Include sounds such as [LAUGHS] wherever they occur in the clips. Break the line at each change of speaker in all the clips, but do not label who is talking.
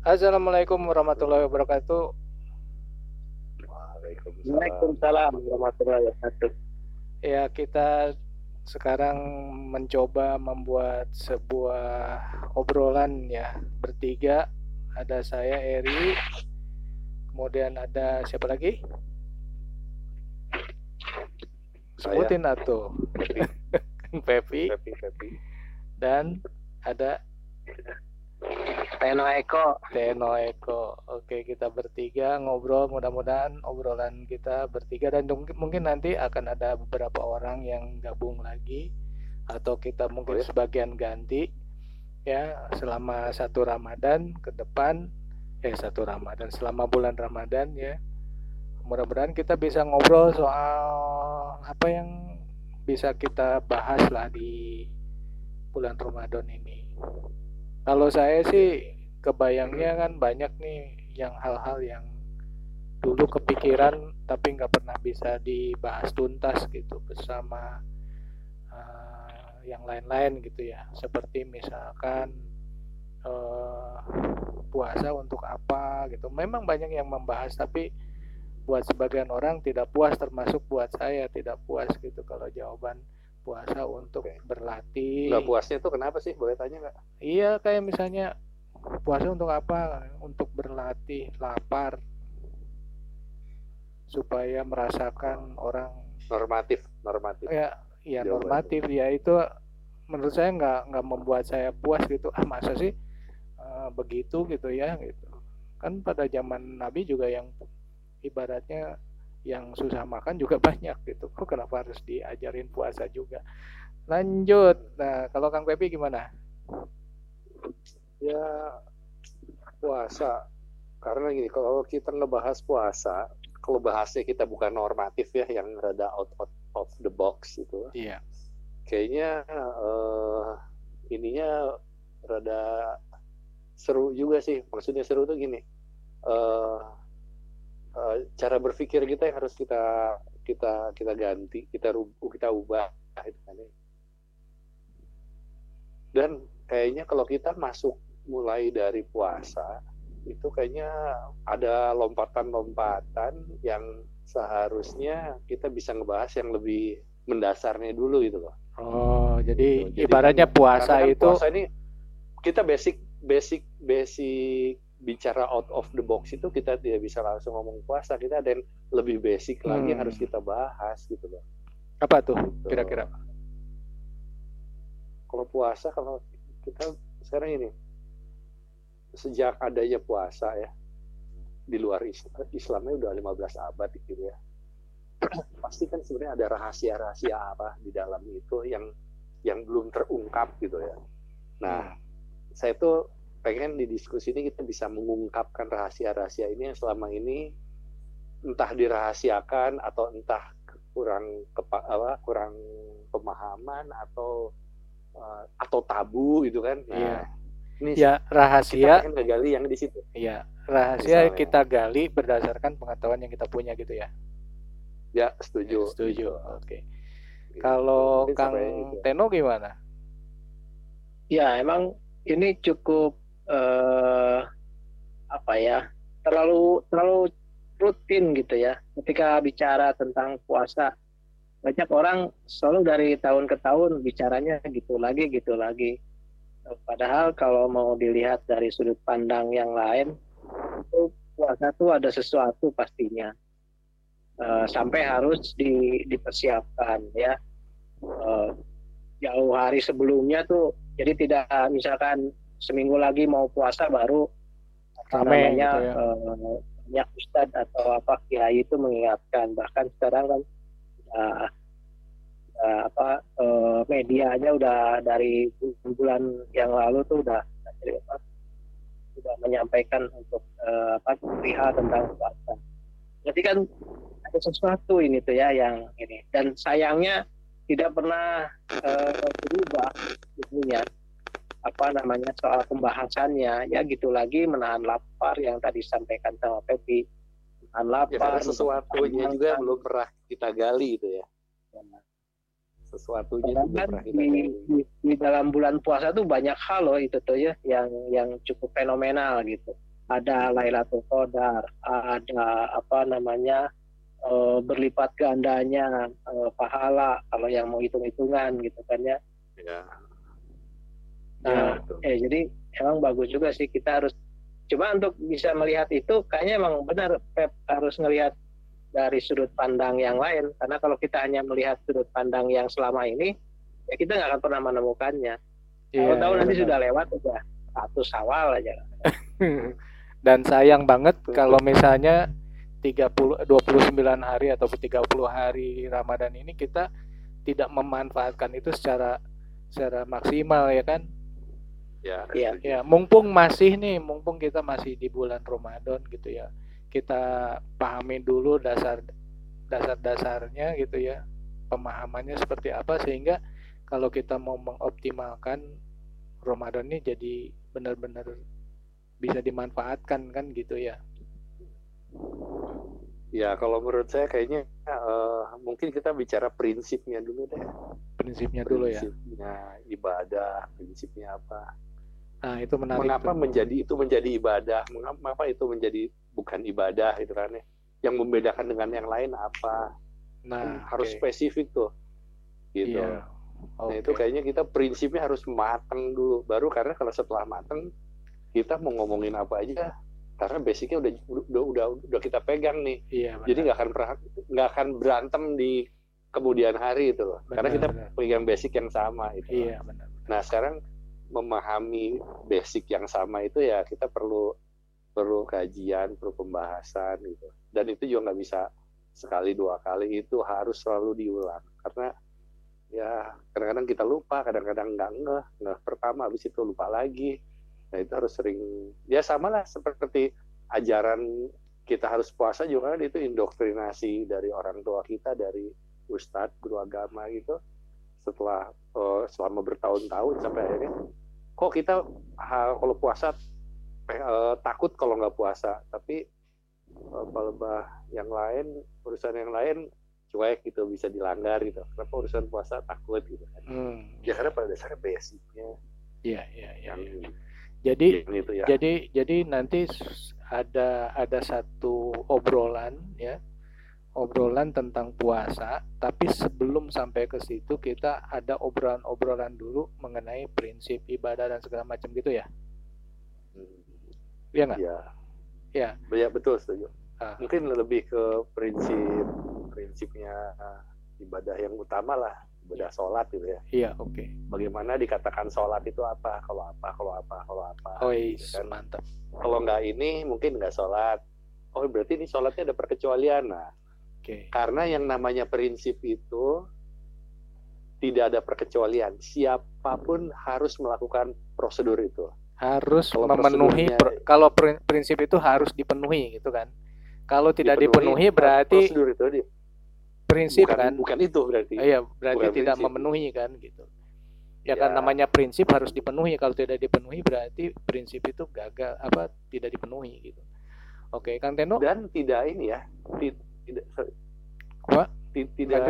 Assalamualaikum warahmatullahi wabarakatuh.
Waalaikumsalam warahmatullahi wabarakatuh.
Ya, kita sekarang mencoba membuat sebuah obrolan ya bertiga. Ada saya Eri, kemudian ada siapa lagi? Sebutin atau Pepi.
Pepi, Pepi.
dan ada
Teno Eko.
Teno Eko. Oke, kita bertiga ngobrol. Mudah-mudahan obrolan kita bertiga dan mungkin nanti akan ada beberapa orang yang gabung lagi atau kita mungkin
ya?
sebagian ganti ya selama satu Ramadan ke depan eh satu Ramadan selama bulan Ramadan ya. Mudah-mudahan kita bisa ngobrol soal apa yang bisa kita bahas lah di bulan Ramadan ini. Kalau saya sih kebayangnya kan banyak nih yang hal-hal yang dulu kepikiran tapi nggak pernah bisa dibahas tuntas gitu bersama uh, yang lain-lain gitu ya. Seperti misalkan uh, puasa untuk apa gitu. Memang banyak yang membahas tapi buat sebagian orang tidak puas termasuk buat saya tidak puas gitu kalau jawaban puasa untuk
Oke.
berlatih.
Nggak puasnya tuh kenapa sih? Boleh tanya nggak?
Iya kayak misalnya puasa untuk apa? Untuk berlatih lapar supaya merasakan orang
Normatif, normatif.
ya ya normatif ya itu menurut saya nggak nggak membuat saya puas gitu ah masa sih eh, begitu gitu ya gitu kan pada zaman Nabi juga yang ibaratnya yang susah makan juga [LAUGHS] banyak gitu kok kenapa harus diajarin puasa juga lanjut nah kalau Kang Pepi gimana
Ya puasa. Karena gini, kalau kita ngebahas puasa, kalau bahasnya kita bukan normatif ya, yang rada out, out of the box gitu.
iya
Kayaknya eh, ininya rada seru juga sih. Maksudnya seru tuh gini. eh eh, cara berpikir kita yang harus kita kita kita ganti, kita rubah, kita ubah gitu kan ya. Dan kayaknya kalau kita masuk mulai dari puasa itu kayaknya ada lompatan-lompatan yang seharusnya kita bisa ngebahas yang lebih mendasarnya dulu gitu loh.
oh jadi
Gitu. Jadi
ibaratnya puasa
kan
itu
puasa ini kita basic basic basic bicara out of the box itu kita tidak bisa langsung ngomong puasa. Kita ada yang lebih basic lagi yang
Hmm.
harus kita bahas gitu loh
apa tuh
Gitu.
kira-kira?
Kalau puasa kalau kita sekarang ini sejak adanya puasa ya di luar Is- Islamnya udah 15 abad gitu ya. [CLEARS THROAT] Pasti kan sebenarnya ada rahasia-rahasia apa di dalam itu yang yang belum terungkap gitu ya. Nah saya tuh pengen di diskusi ini kita bisa mengungkapkan rahasia-rahasia ini yang selama ini entah dirahasiakan atau entah kurang kepa, apa kurang pemahaman atau eh, atau tabu gitu kan nah
Iya.
ini
ya
kita
rahasia
pengen ngegali yang di situ
ya rahasia
Misalnya.
kita gali berdasarkan pengetahuan yang kita punya gitu ya
ya setuju
setuju oke
Gitu.
kalau
Mungkin
Kang. Teno gimana
Ya emang ini cukup eh, apa ya terlalu terlalu rutin gitu ya. Ketika bicara tentang puasa banyak orang selalu dari tahun ke tahun bicaranya gitu lagi gitu lagi. Padahal kalau mau dilihat dari sudut pandang yang lain itu puasa tuh ada sesuatu pastinya. Eh, sampai harus di, dipersiapkan ya. Eh, jauh hari sebelumnya tuh jadi tidak misalkan seminggu lagi mau puasa baru
Rame
namanya
gitu ya.
eh, banyak ustadz atau apa kiai itu mengingatkan bahkan sekarang kan uh, uh, apa eh, medianya udah dari bulan yang lalu tuh udah apa, sudah menyampaikan untuk eh, apa perihal tentang puasa. Jadi kan ada sesuatu ini tuh ya yang ini dan sayangnya tidak pernah eh, berubah itunya apa namanya soal pembahasannya ya gitu lagi menahan lapar yang tadi disampaikan sama Pepi menahan
ya
lapar
karena sesuatunya juga
makan.
belum pernah kita gali itu ya sesuatunya itu
Padahal
belum
kan
pernah kita
di,
gali
di, di dalam bulan puasa tuh banyak hal loh itu tuh ya yang yang cukup fenomenal gitu ada Lailatul Qadar, ada apa namanya uh, berlipat gandanya uh, pahala kalau yang mau hitung-hitungan gitu kan ya.
Ya.
Nah, ya, eh, jadi emang bagus juga sih kita harus coba untuk bisa melihat itu kayaknya emang benar Pep harus melihat dari sudut pandang yang lain karena kalau kita hanya melihat sudut pandang yang selama ini ya kita nggak akan pernah menemukannya. Yeah, tahu nanti sudah lewat udah satu sawal aja. [LAUGHS]
Dan sayang banget kalau misalnya 30 29 hari atau 30 hari Ramadan ini kita tidak memanfaatkan itu secara secara maksimal ya kan?
Ya.
Ya, ya mumpung masih nih, mumpung kita masih di bulan Ramadan gitu ya. Kita pahami dulu dasar dasar-dasarnya gitu ya. Pemahamannya seperti apa sehingga kalau kita mau mengoptimalkan Ramadan ini jadi benar-benar bisa dimanfaatkan kan gitu ya.
Ya kalau menurut saya kayaknya uh, mungkin kita bicara prinsipnya dulu deh.
Prinsipnya dulu
ya. Prinsipnya ibadah, prinsipnya apa.
Nah itu menarik.
Mengapa tuh. menjadi itu menjadi ibadah? Mengapa itu menjadi bukan ibadah itu kan ya? Yang membedakan dengan yang lain apa? Nah kan harus spesifik tuh, gitu. Iya. Okay. Nah itu kayaknya kita prinsipnya harus matang dulu. Baru karena kalau setelah matang kita mau ngomongin apa aja karena basicnya udah udah udah udah kita pegang nih. Iya, Jadi nggak akan nggak akan berantem di kemudian hari itu loh. Benar, karena kita benar. pegang basic yang sama itu. Iya, benar, benar. Nah, sekarang memahami basic yang sama itu ya kita perlu perlu kajian, perlu pembahasan gitu. Dan itu juga nggak bisa sekali dua kali itu harus selalu diulang. Karena ya kadang-kadang kita lupa, kadang-kadang nggak ngeh, ngeh pertama habis itu lupa lagi. Nah itu harus sering ya sama lah seperti ajaran kita harus puasa juga kan itu indoktrinasi dari orang tua kita dari ustadz guru agama gitu setelah uh, selama bertahun-tahun sampai akhirnya kok kita ha, kalau puasa uh, takut kalau nggak puasa tapi lebah yang lain urusan yang lain cuek gitu bisa dilanggar gitu kenapa urusan puasa takut gitu kan hmm. ya karena pada dasarnya basicnya
iya iya iya ya. Jadi gitu ya. jadi jadi nanti ada ada satu obrolan ya obrolan tentang puasa, tapi sebelum sampai ke situ kita ada obrolan-obrolan dulu mengenai prinsip ibadah dan segala macam gitu ya. Iya nggak?
Iya. Ya. Ya betul setuju. Ah. Mungkin lebih ke prinsip prinsipnya ibadah yang utama lah ibadah sholat gitu ya.
Iya, oke. Okay.
Bagaimana dikatakan sholat itu apa? Kalau apa? Kalau apa? Kalau apa?
Oh, iya, gitu kan? mantap.
Kalau nggak ini mungkin nggak sholat. Oh, berarti ini sholatnya ada perkecualian. Nah. Okay. Karena yang namanya prinsip itu tidak ada perkecualian. Siapa pun harus melakukan prosedur itu.
Harus kalau memenuhi kalau prinsip itu harus dipenuhi gitu kan. Kalau tidak dipenuhi, dipenuhi berarti prosedur itu prinsip
bukan,
kan
bukan itu berarti
iya berarti bukan tidak prinsip. memenuhi kan gitu ya, ya kan namanya prinsip harus dipenuhi kalau tidak dipenuhi berarti prinsip itu gagal apa tidak dipenuhi gitu oke kang Teno
dan tidak ini ya tidak apa? Tidak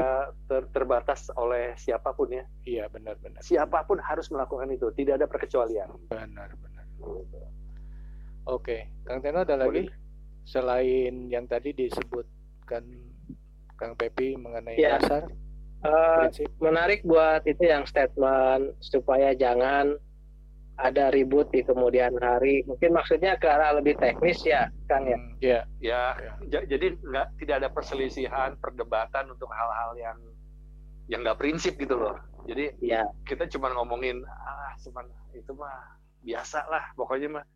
ter, terbatas oleh siapa pun ya.
Iya benar benar.
Siapa pun harus melakukan itu. Tidak ada perkecualian.
Benar benar. Gitu. oke kang Teno ada lagi? Selain yang tadi disebutkan Kang Pepi mengenai ya. dasar
uh, menarik buat itu yang statement supaya jangan ada ribut di kemudian hari. Mungkin maksudnya ke arah lebih teknis ya, Kang ya.
Hmm, ya. Ya, ya. jadi nggak tidak ada perselisihan, perdebatan untuk hal-hal yang yang nggak prinsip gitu loh. Jadi ya. kita cuma ngomongin ah cuman itu mah biasa lah pokoknya mah.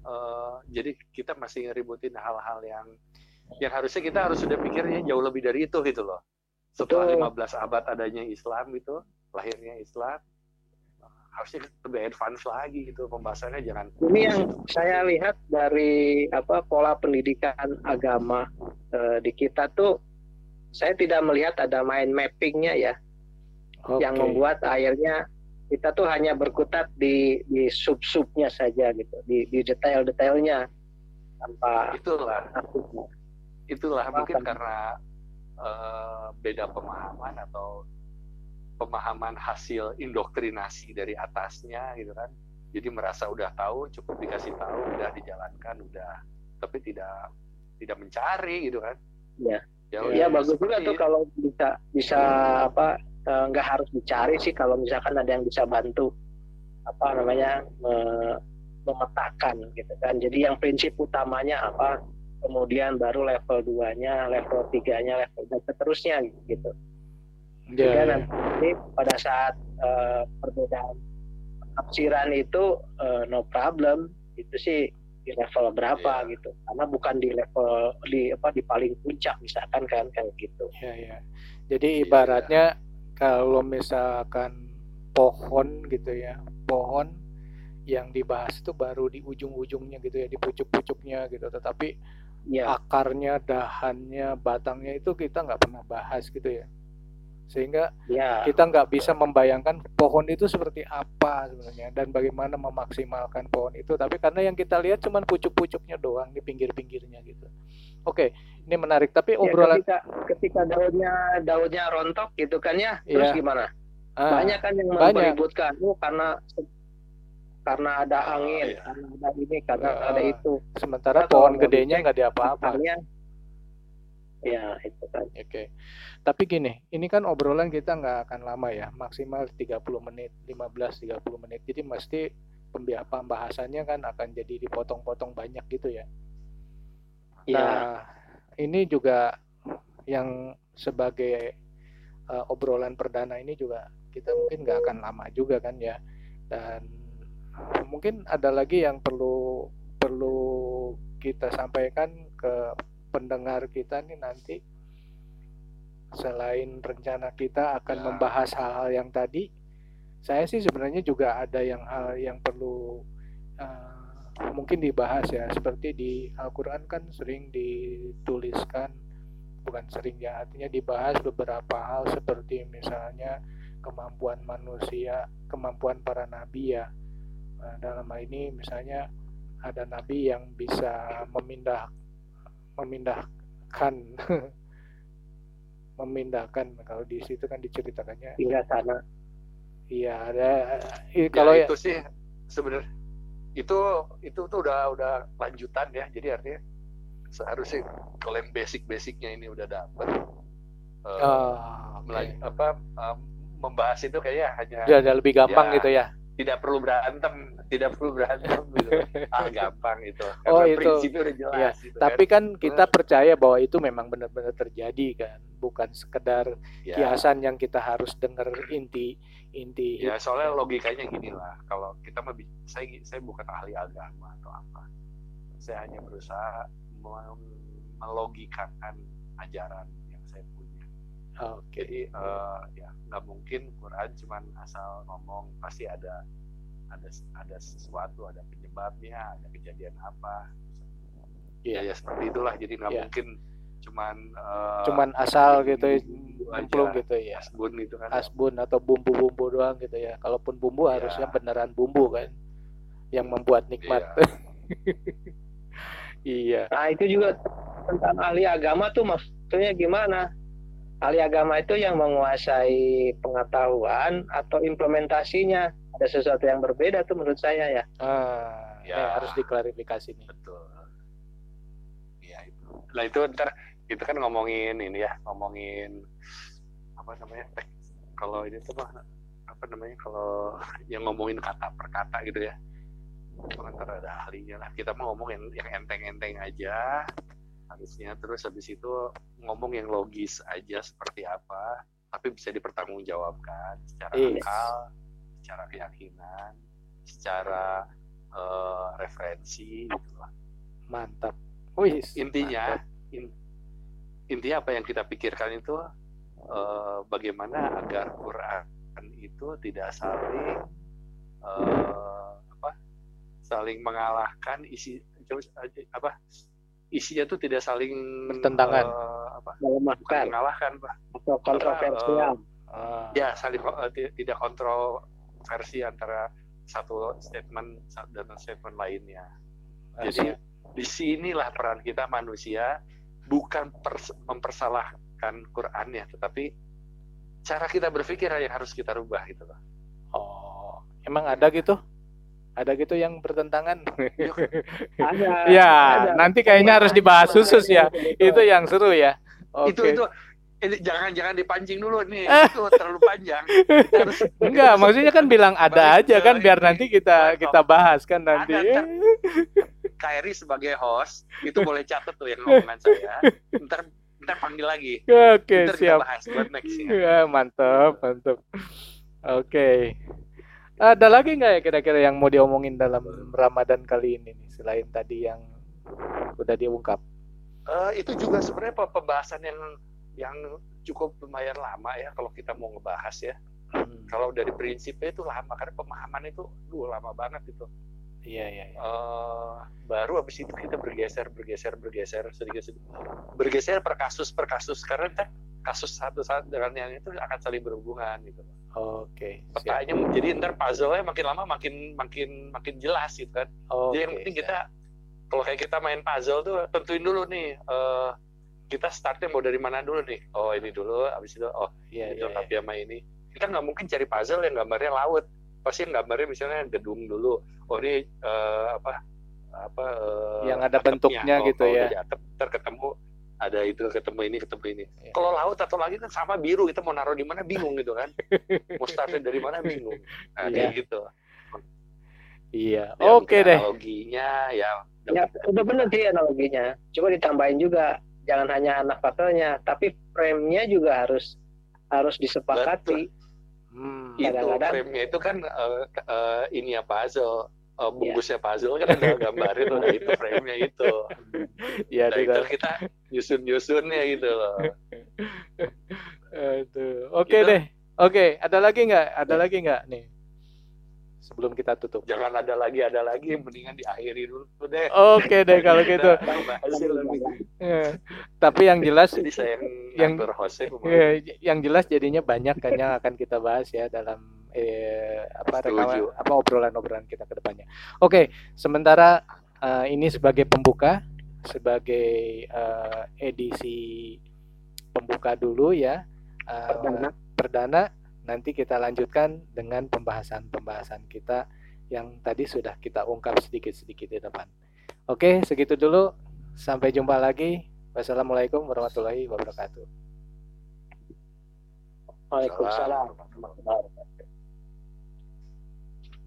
Uh, jadi kita masih ngeributin hal-hal yang yang harusnya kita harus sudah pikirnya jauh lebih dari itu gitu loh setelah Betul. 15 abad adanya Islam gitu lahirnya Islam harusnya lebih advance lagi gitu pembahasannya jangan
ini yang saya lihat dari apa pola pendidikan agama eh, di kita tuh saya tidak melihat ada main mappingnya ya okay. yang membuat akhirnya kita tuh hanya berkutat di di sub subnya saja gitu di di detail detailnya tanpa
itulah. itulah mungkin karena uh, beda pemahaman atau pemahaman hasil indoktrinasi dari atasnya gitu kan jadi merasa udah tahu cukup dikasih tahu udah dijalankan udah tapi tidak tidak mencari gitu kan
Iya.
ya,
Iya
udah
bagus juga tuh kalau bisa bisa apa eh, nggak harus dicari sih kalau misalkan ada yang bisa bantu apa namanya me- memetakan gitu kan. Jadi yang prinsip utamanya apa, kemudian baru level 2-nya, level 3-nya, level dan seterusnya gitu.
Ya,
Sehingga
ya.
nanti pada saat eh, perbedaan tafsiran itu eh, no problem itu sih di level berapa
Iya.
gitu karena bukan di level di apa di paling puncak misalkan kan kayak gitu
Ya, ya. Jadi
Iya,
ibaratnya kalau misalkan pohon gitu ya, pohon yang dibahas itu baru di ujung-ujungnya gitu ya, di pucuk-pucuknya gitu. Tetapi
ya
akarnya, dahannya, batangnya itu kita nggak pernah bahas gitu ya. Sehingga
ya
kita nggak bisa membayangkan pohon itu seperti apa sebenarnya dan bagaimana memaksimalkan pohon itu. Tapi karena yang kita lihat cuma pucuk-pucuknya doang di pinggir-pinggirnya gitu. Oke, ini menarik. Tapi
Ya,
obrolan
ketika ketika daunnya daunnya rontok gitu kan ya terus
Iya.
gimana
ah,
banyak kan yang
banyak.
meributkan oh karena karena ada
Oh,
angin
iya.
karena ada ini karena
Ah.
ada itu
sementara pohon gedenya nggak ada apa-apa.
akarnya ya itu kan
Oke. Tapi gini, ini kan obrolan kita nggak akan lama ya, maksimal 30 menit, 15-30 menit. Jadi mesti pembahasannya kan akan jadi dipotong-potong banyak gitu ya.
ya
Nah, ini juga yang sebagai uh, obrolan perdana ini juga kita mungkin nggak akan lama juga kan ya. Dan mungkin ada lagi yang perlu perlu kita sampaikan ke pendengar kita nih nanti selain rencana kita akan
Ya.
membahas hal-hal yang tadi, saya sih sebenarnya juga ada yang hal yang perlu uh, mungkin dibahas ya. Seperti di Al-Quran kan sering dituliskan, bukan sering ya, artinya dibahas beberapa hal seperti misalnya kemampuan manusia, kemampuan para nabi ya. Nah, dalam hal ini misalnya ada nabi yang bisa memindah memindahkan [LAUGHS] memindahkan. Kalau di situ kan diceritakannya.
Hingga sana.
Iya ada i-
kalau
ya
itu sih sebenarnya itu itu tuh udah udah lanjutan ya. Jadi artinya seharusnya kalau yang basic basicnya ini udah dapet eh,
ah, oke.
melan- apa eh, membahas itu kayaknya hanya
Udah ada lebih gampang
Ya.
gitu ya
tidak perlu berantem tidak perlu berantem gitu. [LAUGHS] Ah gampang itu.
Oh,
Karena
itu.
prinsipnya udah jelas
Iya,
gitu
tapi
kan.
kan kita percaya bahwa itu memang benar-benar terjadi kan. Bukan sekedar
ya,
kiasan yang kita harus dengar inti inti
ya soalnya logikanya gini lah. Kalau kita bi- saya saya bukan ahli agama atau apa. Saya hanya berusaha melogikakan ajaran
oke
jadi eh, ya nggak mungkin Quran cuman asal ngomong pasti ada ada ada sesuatu ada penyebabnya ada kejadian apa.
Iya.
ya, ya seperti itulah. Jadi nggak
Iya.
mungkin cuman eh,
cuman asal gitu ya, nyemplung gitu ya.
Asbun itu kan
asbun atau bumbu-bumbu doang gitu ya. Kalaupun bumbu
Iya.
harusnya beneran bumbu kan yang membuat nikmat. Iya. [LAUGHS]
Nah itu juga tentang ahli agama tuh maksudnya gimana ahli agama itu yang menguasai pengetahuan atau implementasinya. Ada sesuatu yang berbeda tuh menurut saya ya.
Ah
Ya.
ini harus diklarifikasi nih.
Betul. Ya itu. Lah itu ntar itu kan ngomongin ini ya ngomongin apa namanya tek kalau ini tuh apa, apa namanya kalau [LAUGHS] yang ngomongin kata per kata gitu ya. Itu ntar ada ahlinya lah. Kita mau ngomong yang yang enteng-enteng aja harusnya. Terus habis itu ngomong yang logis aja seperti apa tapi bisa dipertanggungjawabkan secara
Yes.
akal secara keyakinan secara eh, referensi gitu lah.
Mantap. Wih
intinya in- intinya apa yang kita pikirkan itu eh, bagaimana agar Quran itu tidak saling eh, apa saling mengalahkan isi apa isinya tuh tidak saling
Bertentangan.
eh, apa mengalahkan Pak.
atau kontroversial
Ah,
ya saling ti- tidak kontroversi antara satu statement dan statement lainnya Jadi di sinilah peran kita manusia bukan pers- mempersalahkan Qurannya, tetapi cara kita berpikir yang harus kita rubah gitu loh.
oh emang ada gitu Ada gitu yang bertentangan? [LAUGHS]
Ada.
ya,
ada.
nanti kayaknya harus dibahas khusus ya.
Gitu.
Itu yang seru ya. Oke.
Itu itu ini jangan jangan dipancing dulu nih. itu terlalu panjang. Kita harus [LAUGHS]
Enggak, maksudnya kan bilang ada aja kan biar
ini.
nanti kita kita bahas kan nanti.
Ada, [LAUGHS] Kairi sebagai host itu boleh catat tuh yang ngomongan saya. Ntar ntar panggil lagi.
Oke,
Ntar kita
siap.
bahas buat next ya.
Ya, mantap, mantap. Oke. Ada lagi nggak ya kira-kira yang mau diomongin dalam Ramadan kali ini nih selain tadi yang udah diungkap?
Eh, itu juga sebenarnya pe- pembahasan yang yang cukup lumayan lama ya kalau kita mau ngebahas ya.
Hmm,
Kalau dari prinsipnya itu lama karena pemahaman itu duh lama banget itu.
Iya, iya, iya.
Eh, baru habis itu kita bergeser bergeser bergeser sedikit sedikit bergeser per kasus per kasus karena kasus satu saat dengan yang itu akan saling berhubungan gitu.
Oke, siap.
Petanya jadi ntar puzzle-nya makin lama makin makin makin jelas gitu kan.
Oke.
Jadi yang penting kita kalau kayak kita main puzzle tuh tentuin dulu nih eh, kita startnya mau dari mana dulu nih. Oh ini dulu, habis itu oh
Iya,
ini
iya,
dilengkapi sama ini. Kita nggak mungkin cari puzzle yang gambarnya laut. Pasti yang gambarnya misalnya gedung dulu. Oh ini eh, apa apa eh,
Yang ada
atapnya.
bentuknya
Oh,
gitu
kalau
ya.
atap, ntar ketemu ada itu ketemu ini ketemu ini.
Iya.
Kalau laut atau lagi kan sama biru kita mau naruh di mana bingung gitu kan. mau startnya dari mana bingung. Nah,
Iya.
kayak gitu.
Iya.
Ya,
Oke deh.
Analoginya ya.
Ya, udah benar sih analoginya. Coba ditambahin juga, jangan hanya anak pasalnya, tapi frame-nya juga harus harus disepakati.
Hmm.
itu
Kadang-kadang-
frame-nya itu kan eh, eh, ini ya puzzle
Iya.
Eh, bungkusnya puzzle kan ada gambarnya tuh nah, itu frame-nya [LAUGHS] itu
Iya,
nah,
itu.
kita nyusun nyusunnya gitu loh
Aduh. Oke
Gitu.
deh. Oke, ada lagi nggak? Ada lagi nggak nih? Sebelum kita tutup.
jangan ada lagi ada lagi mendingan diakhiri dulu deh
Oke deh kalau gitu. Eh, Tapi yang jelas
jadi saya yang
Yang- eh, yang jelas jadinya banyak kan yang akan kita bahas ya dalam eh, apa rekaman apa obrolan-obrolan kita ke depannya. Oke, sementara eh, ini sebagai pembuka, sebagai eh, edisi pembuka dulu ya. Eh,
Perdana.
perdana nanti kita lanjutkan dengan pembahasan-pembahasan kita yang tadi sudah kita ungkap sedikit-sedikit di depan. Oke, segitu dulu. Sampai jumpa lagi. Wassalamualaikum warahmatullahi wabarakatuh.
Waalaikumsalam. warahmatullahi wabarakatuh.